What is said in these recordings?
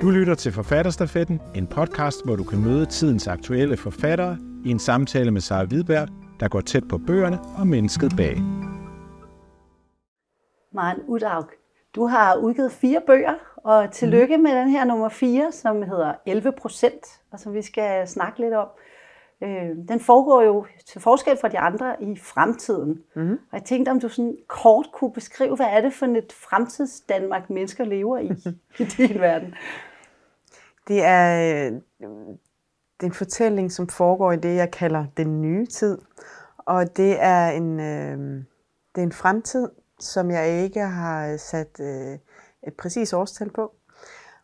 Du lytter til Forfatterstafetten, en podcast, hvor du kan møde tidens aktuelle forfattere i en samtale med Sara Hvidberg, der går tæt på bøgerne og mennesket bag. Maren Udaug, du har udgivet fire bøger, og tillykke Mhm. med den her nummer 4, som hedder 11 procent, og som vi skal snakke lidt om. Øh, den foregår jo til forskel fra de andre i fremtiden. Mm. Og jeg tænkte, om du sådan kort kunne beskrive, hvad er det for et fremtids-Danmark, mennesker lever i, i din verden? Det er, øh, det er en fortælling, som foregår i det, jeg kalder den nye tid. Og det er en, øh, det er en fremtid, som jeg ikke har øh, sat øh, et præcist årstal på.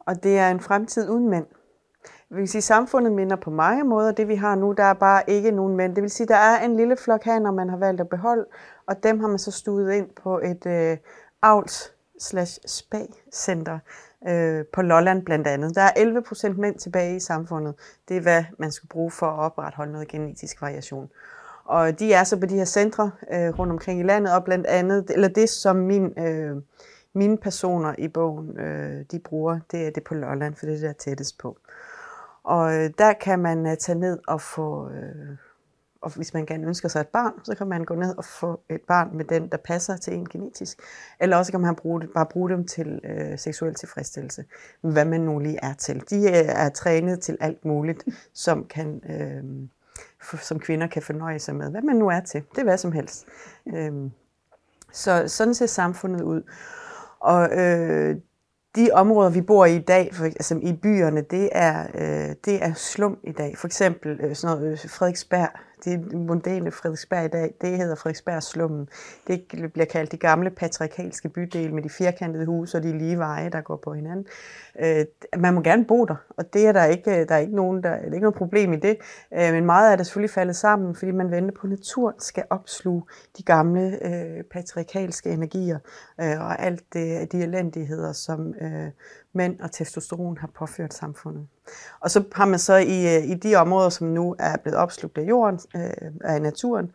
Og det er en fremtid uden mænd. Vi vil sige, at samfundet minder på mange måder det, vi har nu. Der er bare ikke nogen mænd. Det vil sige, at der er en lille flok haner, man har valgt at beholde, og dem har man så stuet ind på et øh, avls slash spag-center øh, på Lolland blandt andet. Der er 11 procent mænd tilbage i samfundet. Det er, hvad man skal bruge for at opretholde noget genetisk variation. Og de er så på de her centre øh, rundt omkring i landet, og blandt andet, eller det som min, øh, mine personer i bogen, øh, de bruger, det er det på Lolland, for det er det, der tættest på. Og øh, der kan man øh, tage ned og få, øh, og hvis man gerne ønsker sig et barn, så kan man gå ned og få et barn med den, der passer til en genetisk. Eller også kan man bruge det, bare bruge dem til øh, seksuel tilfredsstillelse, hvad man nu lige er til. De øh, er trænet til alt muligt, som, kan, øh, for, som kvinder kan fornøje sig med. Hvad man nu er til. Det er hvad som helst. Øh, så sådan ser samfundet ud. Og øh, de områder, vi bor i i dag, for, altså i byerne, det er, øh, det er slum i dag. For eksempel øh, sådan noget øh, Frederiksberg, det mondæne Frederiksberg i dag, det hedder Frederiksbergslummen. Det bliver kaldt de gamle patriarkalske bydele med de firkantede huse og de lige veje, der går på hinanden. Øh, man må gerne bo der, og det er der ikke, der er ikke, nogen, der, der er ikke noget problem i det. Øh, men meget er der selvfølgelig faldet sammen, fordi man venter på, at naturen skal opsluge de gamle øh, patriarkalske energier øh, og alt det, de elendigheder, som øh, mænd og testosteron har påført samfundet. Og så har man så i, øh, i de områder, som nu er blevet opslugt af jorden, øh, af naturen,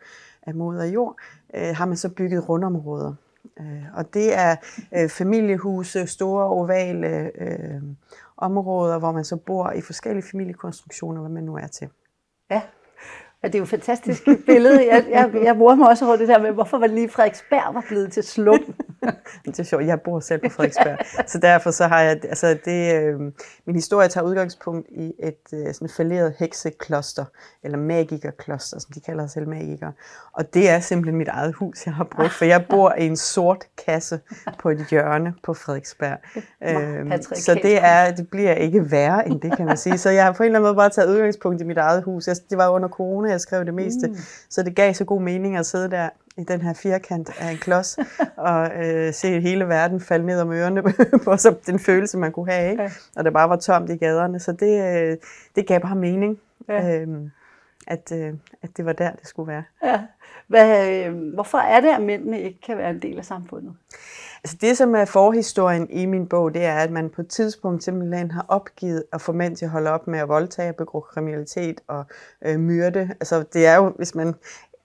af moder jord, øh, har man så bygget rundområder. Øh, og det er øh, familiehuse, store ovale øh, områder, hvor man så bor i forskellige familiekonstruktioner, hvad man nu er til. Ja, og det er jo et fantastisk billede. Jeg, jeg, jeg bruger mig også over det der med, hvorfor var lige Frederiksberg var blevet til slum. det er sjovt, jeg bor selv på Frederiksberg, så derfor så har jeg, altså det, øh, min historie tager udgangspunkt i et øh, sådan falderet heksekloster, eller magikerkloster, som de kalder sig selv magikere. Og det er simpelthen mit eget hus, jeg har brugt, for jeg bor i en sort kasse på et hjørne på Frederiksberg. Øh, så det, er, det bliver ikke værre end det, kan man sige. Så jeg har på en eller anden måde bare taget udgangspunkt i mit eget hus. Det var under corona, jeg skrev det meste, mm. så det gav så god mening at sidde der i den her firkant af en klods, og øh, se hele verden falde ned om ørerne på så den følelse, man kunne have, ikke? og det bare var tomt i gaderne. Så det, øh, det gav bare mening, ja. øhm, at, øh, at det var der, det skulle være. Ja. Hvad, øh, hvorfor er det, at mændene ikke kan være en del af samfundet? Altså det, som er forhistorien i min bog, det er, at man på et tidspunkt simpelthen har opgivet at få mænd til at holde op med at voldtage og begå kriminalitet og øh, myrde. Altså det er jo, hvis man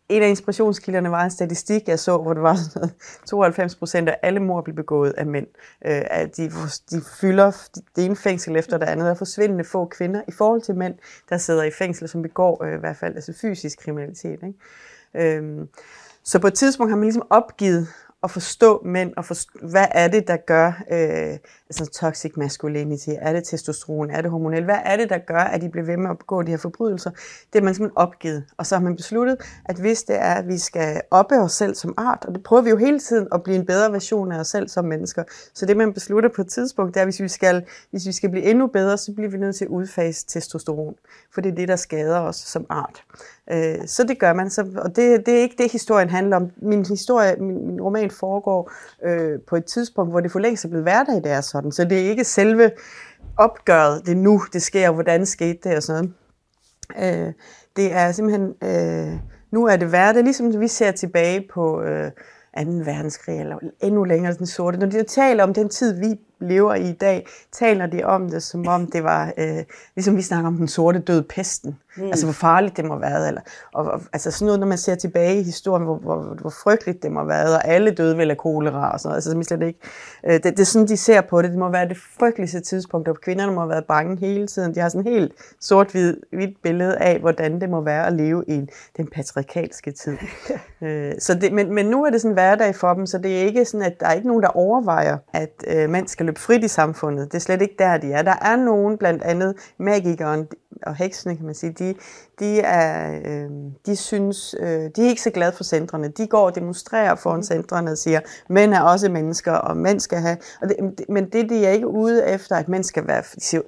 en af inspirationskilderne var en statistik, jeg så, hvor det var sådan noget, 92 procent af alle mord blev begået af mænd. Øh, at de, de fylder det ene fængsel efter det andet. Der er forsvindende få kvinder i forhold til mænd, der sidder i fængsel, som begår øh, i hvert fald altså fysisk kriminalitet. Ikke? Øh, så på et tidspunkt har man ligesom opgivet at forstå mænd, og forstå, hvad er det, der gør øh, altså toxic masculinity? Er det testosteron? Er det hormonel? Hvad er det, der gør, at de bliver ved med at begå de her forbrydelser? Det er man simpelthen opgivet. Og så har man besluttet, at hvis det er, at vi skal oppe os selv som art, og det prøver vi jo hele tiden at blive en bedre version af os selv som mennesker. Så det, man beslutter på et tidspunkt, det er, at hvis vi skal, hvis vi skal blive endnu bedre, så bliver vi nødt til at udfase testosteron. For det er det, der skader os som art. Øh, så det gør man. Så, og det, det er ikke det, historien handler om. Min historie, min, min roman foregår øh, på et tidspunkt, hvor det for længst er blevet hverdag, det er sådan. Så det er ikke selve opgøret, det er nu, det sker, hvordan skete det og sådan noget. Øh, det er simpelthen, øh, nu er det hverdag, ligesom vi ser tilbage på øh, 2. verdenskrig, eller endnu længere den sorte. Når de taler om den tid, vi lever i i dag, taler de om det, som om det var, øh, ligesom vi snakker om den sorte død pesten. Mm. Altså, hvor farligt det må have været. Eller, og, og, altså sådan noget, når man ser tilbage i historien, hvor, hvor, hvor frygteligt det må have været, og alle døde vel af kolera og sådan noget. Altså, slet ikke, øh, det, det, er sådan, de ser på det. Det må være det frygteligste tidspunkt, og kvinderne må have været bange hele tiden. De har sådan en helt sort-hvidt billede af, hvordan det må være at leve i den patriarkalske tid. øh, så det, men, men nu er det sådan hverdag for dem, så det er ikke sådan, at der er ikke nogen, der overvejer, at øh, mænd skal løbe frit i samfundet. Det er slet ikke der, de er. Der er nogen, blandt andet magikeren og heksene, kan man sige, de, de, er, øh, de synes, øh, de er ikke så glade for centrene. De går og demonstrerer foran centrene og siger, mænd er også mennesker, og mænd skal have... Og det, men det, de er ikke ude efter, at mænd skal være... De siger,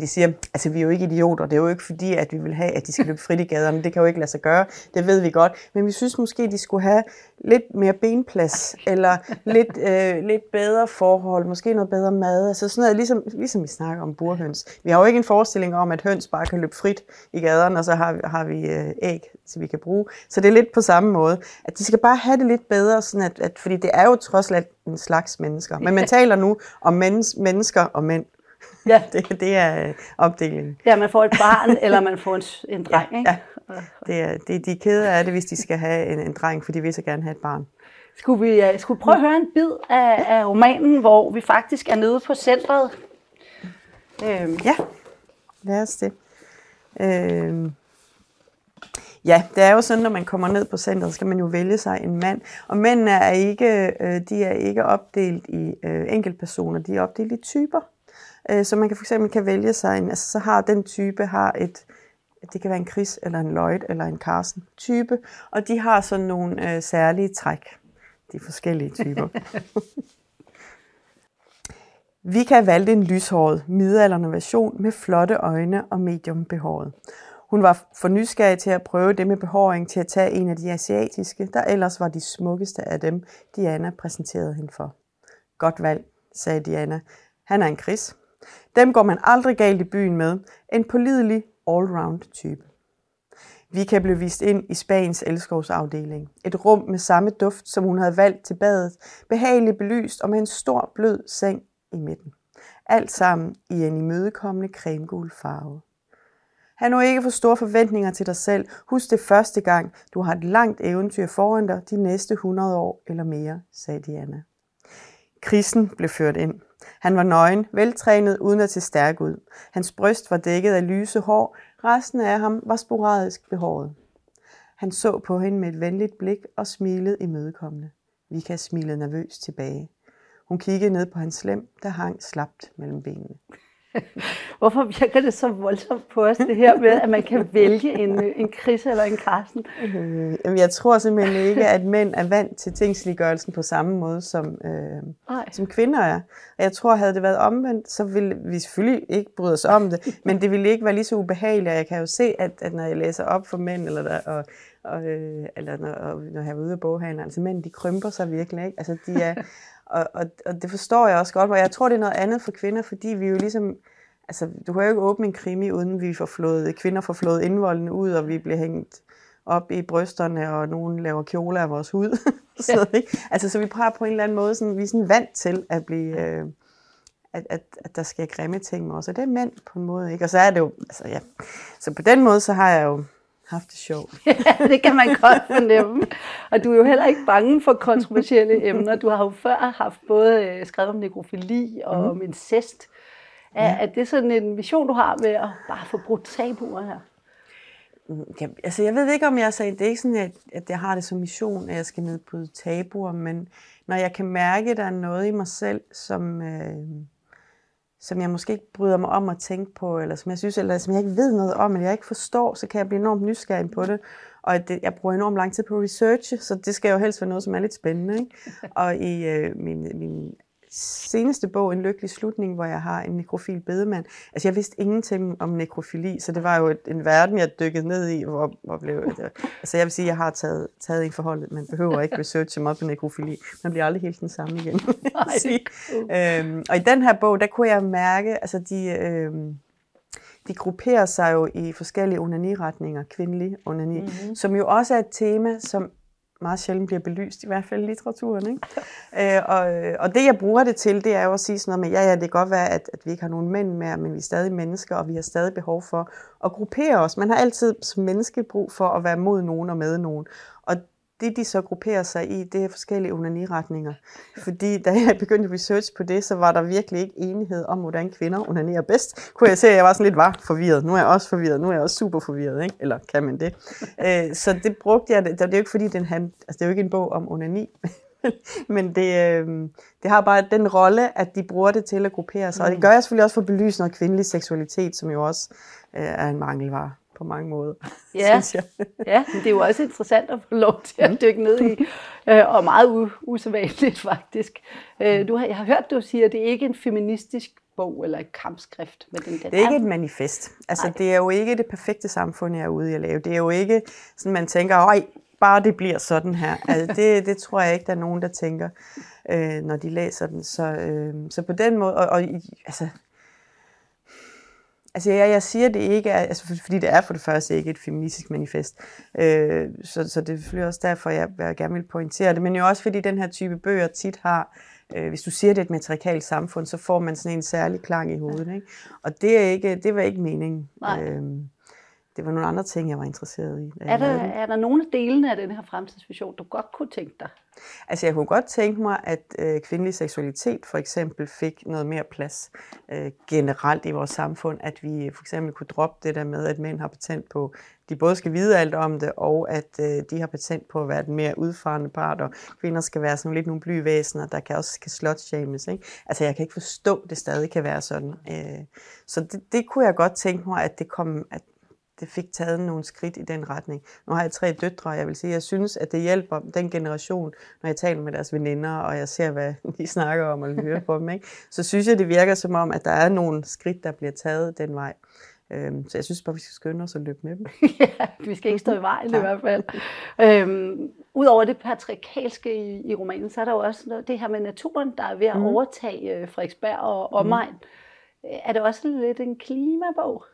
de siger, altså vi er jo ikke idioter, det er jo ikke fordi, at vi vil have, at de skal løbe frit i gaderne, det kan jo ikke lade sig gøre, det ved vi godt, men vi synes måske, de skulle have lidt mere benplads, eller lidt, øh, lidt bedre forhold, måske noget bedre mad, altså sådan noget, ligesom, ligesom vi snakker om burhøns. Vi har jo ikke en forestilling om, at høns bare kan løbe frit i gaderne, og så har, har vi øh, æg, som vi kan bruge. Så det er lidt på samme måde, at de skal bare have det lidt bedre, sådan at, at, fordi det er jo trods alt en slags mennesker, men man taler nu om mennesker og mænd. Ja. det, det er øh, opdelingen. Ja, man får et barn, eller man får en, en dreng, ja, ikke? Ja. Det er, det, de er kede af det, hvis de skal have en, en dreng, for de vil så gerne have et barn. Skulle vi, uh, skulle prøve at høre en bid af, af romanen, hvor vi faktisk er nede på centret? Øhm. Ja, lad os det. Øhm. Ja, det er jo sådan, når man kommer ned på centret, skal man jo vælge sig en mand. Og mændene er ikke, øh, de er ikke opdelt i enkeltpersoner, de er opdelt i typer. Øh, så man kan for eksempel kan vælge sig en, altså så har den type har et, det kan være en Chris eller en Lloyd eller en Carsten type, og de har sådan nogle øh, særlige træk, de forskellige typer. Vi kan valgte en lyshåret, midalderne version med flotte øjne og medium behåret. Hun var for nysgerrig til at prøve det med behåring til at tage en af de asiatiske, der ellers var de smukkeste af dem, Diana præsenterede hende for. Godt valg, sagde Diana. Han er en Chris. Dem går man aldrig galt i byen med. En pålidelig allround type. Vi kan blive vist ind i Spaniens elskovsafdeling. Et rum med samme duft, som hun havde valgt til badet. Behageligt belyst og med en stor blød seng i midten. Alt sammen i en imødekommende cremegul farve. Han nu ikke for store forventninger til dig selv. Husk det første gang, du har et langt eventyr foran dig de næste 100 år eller mere, sagde Diana. Krisen blev ført ind. Han var nøgen, veltrænet uden at se stærk ud. Hans bryst var dækket af lyse hår, resten af ham var sporadisk behåret. Han så på hende med et venligt blik og smilede imødekommende. Vika smilede nervøst tilbage. Hun kiggede ned på hans slem, der hang slapt mellem benene. Hvorfor virker det så voldsomt på os, det her med, at man kan vælge en, en Chris eller en Carsten? Øh, jeg tror simpelthen ikke, at mænd er vant til tingsliggørelsen på samme måde, som, øh, som kvinder er. Og jeg tror, havde det været omvendt, så ville vi selvfølgelig ikke bryde os om det, men det ville ikke være lige så ubehageligt. Jeg kan jo se, at, at når jeg læser op for mænd, eller, der, og, og, øh, eller når, og, når jeg er ude af boghandlen, altså mænd, de krymper sig virkelig. Ikke? Altså, de er, og, og, og det forstår jeg også godt, og jeg tror, det er noget andet for kvinder, fordi vi jo ligesom, altså du kan jo ikke åbne en krimi, uden vi får flået, kvinder får flået indvoldene ud, og vi bliver hængt op i brysterne, og nogen laver kjoler af vores hud. så, ikke? Altså, så vi prøver på en eller anden måde, sådan, vi er sådan vant til at blive, øh, at, at, at der sker grimme ting med os, og det er mænd på en måde, ikke? Og så er det jo, altså ja, så på den måde, så har jeg jo haft det sjovt. ja, det kan man godt fornemme. Og du er jo heller ikke bange for kontroversielle emner. Du har jo før haft både øh, skrevet om nekrofili og mm. om incest. Er, ja. er det sådan en vision, du har med at bare få brudt tabuer her? Mm, ja, altså jeg ved ikke, om jeg sagde, det er ikke sådan, at, at jeg har det som mission, at jeg skal nedbryde tabuer, men når jeg kan mærke, at der er noget i mig selv, som, øh, som jeg måske ikke bryder mig om at tænke på, eller som jeg synes, eller som jeg ikke ved noget om, eller jeg ikke forstår, så kan jeg blive enormt nysgerrig på det. Og det, jeg bruger enormt lang tid på research, så det skal jo helst være noget, som er lidt spændende. Ikke? Og i øh, min, min seneste bog, En lykkelig slutning, hvor jeg har en nekrofil bedemand. Altså, jeg vidste ingenting om nekrofili, så det var jo et, en verden, jeg dykkede ned i, hvor, hvor blev... Altså, jeg vil sige, at jeg har taget, taget en forhold. Man behøver ikke researche meget på nekrofili. Man bliver aldrig helt den samme igen. Nej, øhm, og i den her bog, der kunne jeg mærke, altså de... Øhm, de grupperer sig jo i forskellige onaniretninger, kvindelige onani, mm-hmm. som jo også er et tema, som meget sjældent bliver belyst, i hvert fald i litteraturen. Ikke? øh, og, øh, og det, jeg bruger det til, det er jo at sige sådan noget med, ja, ja, det kan godt være, at, at vi ikke har nogen mænd mere, men vi er stadig mennesker, og vi har stadig behov for at gruppere os. Man har altid som menneske brug for at være mod nogen og med nogen. Og det, de så grupperer sig i, det er forskellige onaniretninger. Fordi da jeg begyndte at research på det, så var der virkelig ikke enighed om, hvordan kvinder onanerer bedst. Kunne jeg se, at jeg var sådan lidt var forvirret. Nu er jeg også forvirret. Nu er jeg også super forvirret. Ikke? Eller kan man det? Øh, så det brugte jeg. Det er jo ikke fordi, den hand, altså det er jo ikke en bog om onani. Men det, øh, det har bare den rolle, at de bruger det til at gruppere sig. Og det mm. gør jeg selvfølgelig også for at belyse noget kvindelig seksualitet, som jo også øh, er en mangelvare på mange måder, ja. synes jeg. ja, det er jo også interessant at få lov til at mm. dykke ned i, øh, og meget u- usædvanligt faktisk. Øh, du har, jeg har hørt, du siger, at det er ikke en feministisk bog eller et kampskrift. Men den, den det er ikke et manifest. Altså, Nej. det er jo ikke det perfekte samfund, jeg er ude i at lave. Det er jo ikke sådan, man tænker, oj, bare det bliver sådan her. Altså, det, det tror jeg ikke, der er nogen, der tænker, øh, når de læser den. Så, øh, så på den måde, og, og altså, Altså jeg, jeg siger det ikke, altså, fordi det er for det første ikke et feministisk manifest, øh, så, så det er selvfølgelig også derfor, jeg, jeg gerne vil pointere det, men jo også fordi den her type bøger tit har, øh, hvis du siger det er et matriarkalt samfund, så får man sådan en særlig klang i hovedet, ikke? og det, er ikke, det var ikke meningen. Nej. Øh, det var nogle andre ting, jeg var interesseret i. Er der, er der nogle af delene af den her fremtidsvision, du godt kunne tænke dig? Altså jeg kunne godt tænke mig, at øh, kvindelig seksualitet for eksempel fik noget mere plads øh, generelt i vores samfund. At vi for eksempel kunne droppe det der med, at mænd har patent på, de både skal vide alt om det, og at øh, de har patent på at være den mere udfarende part, og kvinder skal være sådan lidt nogle blyvæsener, der kan også kan slutshames. Ikke? Altså jeg kan ikke forstå, at det stadig kan være sådan. Øh, så det, det kunne jeg godt tænke mig, at det kom, at det fik taget nogle skridt i den retning. Nu har jeg tre døtre, og jeg vil sige, jeg synes, at det hjælper den generation, når jeg taler med deres veninder, og jeg ser, hvad de snakker om og hører på dem. Ikke? Så synes jeg, det virker som om, at der er nogle skridt, der bliver taget den vej. Øhm, så jeg synes bare, vi skal skynde os at løbe med dem. ja, vi skal ikke stå i vejen i hvert fald. Øhm, Udover det patriarkalske i, i romanen, så er der jo også det her med naturen, der er ved at mm. overtage øh, Frederiksberg og omegn. Mm. Er det også lidt en klimabog?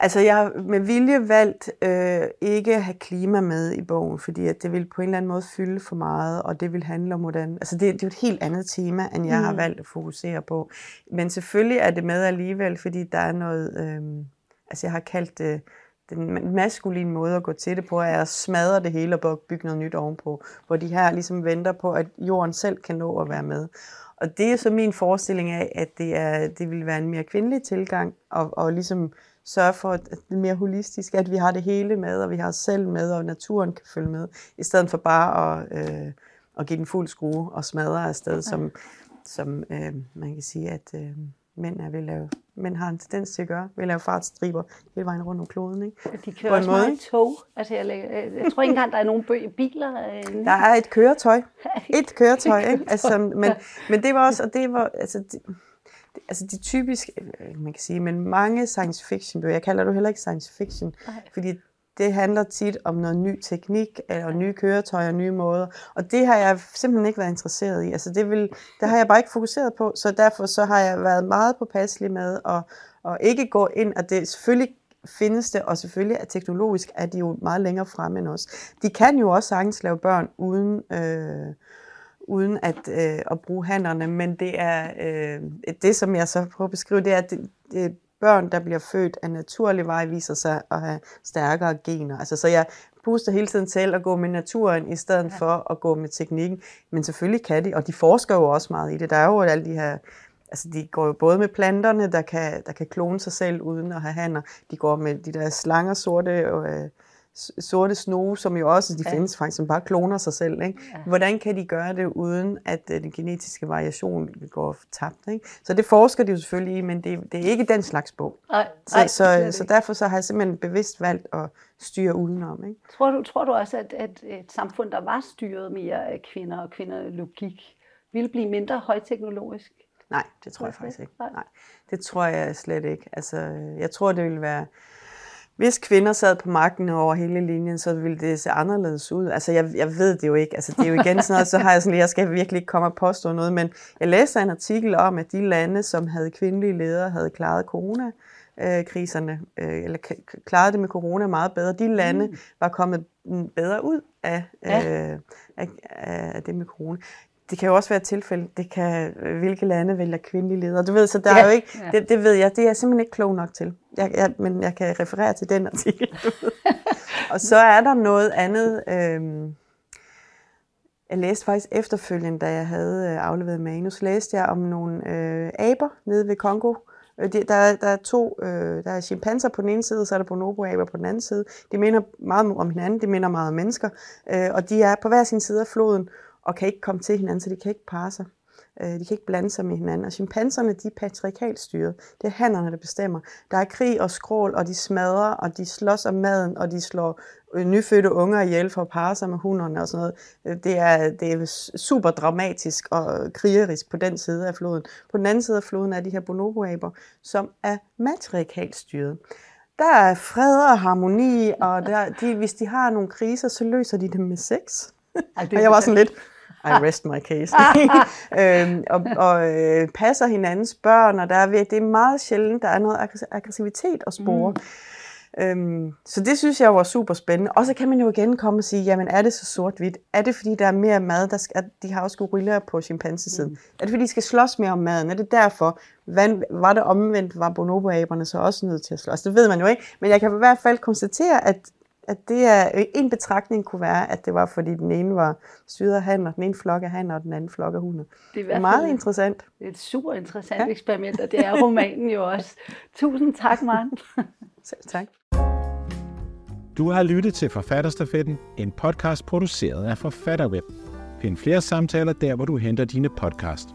Altså, jeg har med vilje valgt øh, ikke at have klima med i bogen, fordi at det vil på en eller anden måde fylde for meget, og det vil handle om hvordan... Altså, det, det er jo et helt andet tema, end jeg mm. har valgt at fokusere på. Men selvfølgelig er det med alligevel, fordi der er noget... Øh, altså, jeg har kaldt det... Den maskuline måde at gå til det på, er at smadre det hele og bygge noget nyt ovenpå. Hvor de her ligesom venter på, at jorden selv kan nå at være med. Og det er så min forestilling af, at det, er, det vil være en mere kvindelig tilgang, og, og ligesom sørge for, at det er mere holistisk, at vi har det hele med, og vi har os selv med, og naturen kan følge med, i stedet for bare at, øh, at give den fuld skrue og smadre afsted, som, som øh, man kan sige, at øh, mænd er ved at lave mænd har en tendens til at gøre, ved at lave fartstriber hele vejen rundt om kloden. Ikke? De kører På også måde, meget tog. Altså, jeg, jeg, jeg tror ikke engang, der er nogen biler. Øh, der er et køretøj. Et køretøj, ikke? Altså, men, men det var også, og det var, altså, det, altså de typiske, øh, man kan sige, men mange science fiction bøger, jeg kalder det heller ikke science fiction, Nej. fordi det handler tit om noget ny teknik, eller nye køretøjer, nye måder, og det har jeg simpelthen ikke været interesseret i. Altså det, vil, det har jeg bare ikke fokuseret på, så derfor så har jeg været meget påpasselig med at, at ikke gå ind, og det selvfølgelig findes det, og selvfølgelig er teknologisk er de jo meget længere fremme end os. De kan jo også sagtens lave børn uden... Øh, uden at, øh, at bruge hænderne, men det er øh, det, som jeg så prøver at beskrive, det er, at det, det børn, der bliver født af naturlig vej, viser sig at have stærkere gener. Altså, så jeg puster hele tiden til at gå med naturen, i stedet ja. for at gå med teknikken. Men selvfølgelig kan de, og de forsker jo også meget i det. Der er jo alle de her Altså, de går jo både med planterne, der kan, der kan klone sig selv uden at have hænder. De går med de der slanger, sorte øh, sorte snoge, som jo også, de ja. findes faktisk, som bare kloner sig selv. Ikke? Ja. Hvordan kan de gøre det, uden at uh, den genetiske variation går tabt? Ikke? Så det forsker de jo selvfølgelig i, men det, det er ikke den slags bog. Nej, så, nej, så, så derfor så har jeg simpelthen bevidst valgt at styre udenom. Ikke? Tror, du, tror du også, at, at et samfund, der var styret mere af kvinder og kvinderlogik, ville blive mindre højteknologisk? Nej, det tror jeg faktisk ikke. Nej. Det tror jeg slet ikke. Altså, jeg tror, det ville være hvis kvinder sad på magten over hele linjen, så ville det se anderledes ud. Altså, jeg, jeg ved det jo ikke. Altså, det er jo igen sådan noget, så har jeg sådan, jeg skal virkelig ikke komme og påstå noget, men jeg læste en artikel om, at de lande, som havde kvindelige ledere, havde klaret corona, kriserne, øh, eller klaret det med corona meget bedre. De lande mm. var kommet bedre ud af, ja. øh, af, af det med corona. Det kan jo også være et tilfælde, det kan, hvilke lande vælger kvindelige ledere. Du ved, så der ja. er jo ikke, ja. det, det ved jeg, det er jeg simpelthen ikke klog nok til. Jeg, jeg, men jeg kan referere til den artikel. og så er der noget andet, øh, jeg læste faktisk efterfølgende, da jeg havde øh, afleveret manus, læste jeg om nogle øh, aber nede ved Kongo. Øh, der, der er to, øh, der er chimpanser på den ene side, og så er der bonobo-aber på den anden side. De minder meget om hinanden, de minder meget om mennesker, øh, og de er på hver sin side af floden, og kan ikke komme til hinanden, så de kan ikke parre sig. Øh, de kan ikke blande sig med hinanden. Og chimpanserne, de er patriarkalt styret. Det er hannerne, der bestemmer. Der er krig og skrål, og de smadrer, og de slås om maden, og de slår øh, nyfødte unger ihjel for at parre sig med hunderne og sådan noget. Øh, det er, det er super dramatisk og krigerisk på den side af floden. På den anden side af floden er de her bonoboaber, som er matriarkalt styret. Der er fred og harmoni, og der, de, hvis de har nogle kriser, så løser de dem med sex. og jeg var sådan lidt, i rest my case. øhm, og og øh, passer hinandens børn, og der er, det er meget sjældent, der er noget aggressivitet at spore. Mm. Øhm, så det synes jeg var super spændende. Og så kan man jo igen komme og sige, jamen er det så sort-hvidt? Er det fordi, der er mere mad? Der skal, de har også gorillaer på chimpansesiden. Mm. Er det fordi, de skal slås mere om maden? Er det derfor? Hvad, var det omvendt? Var bonoboaberne så også nødt til at slås? Det ved man jo ikke. Men jeg kan i hvert fald konstatere, at at det er, en betragtning kunne være, at det var, fordi den ene var styret af hanner, den ene flok af hanner, og den anden flok af hunde. Det er meget interessant. Det er et super interessant ja. eksperiment, og det er romanen jo også. Tusind tak, Maren. Selv tak. Du har lyttet til Forfatterstafetten, en podcast produceret af Forfatterweb. Find flere samtaler der, hvor du henter dine podcast.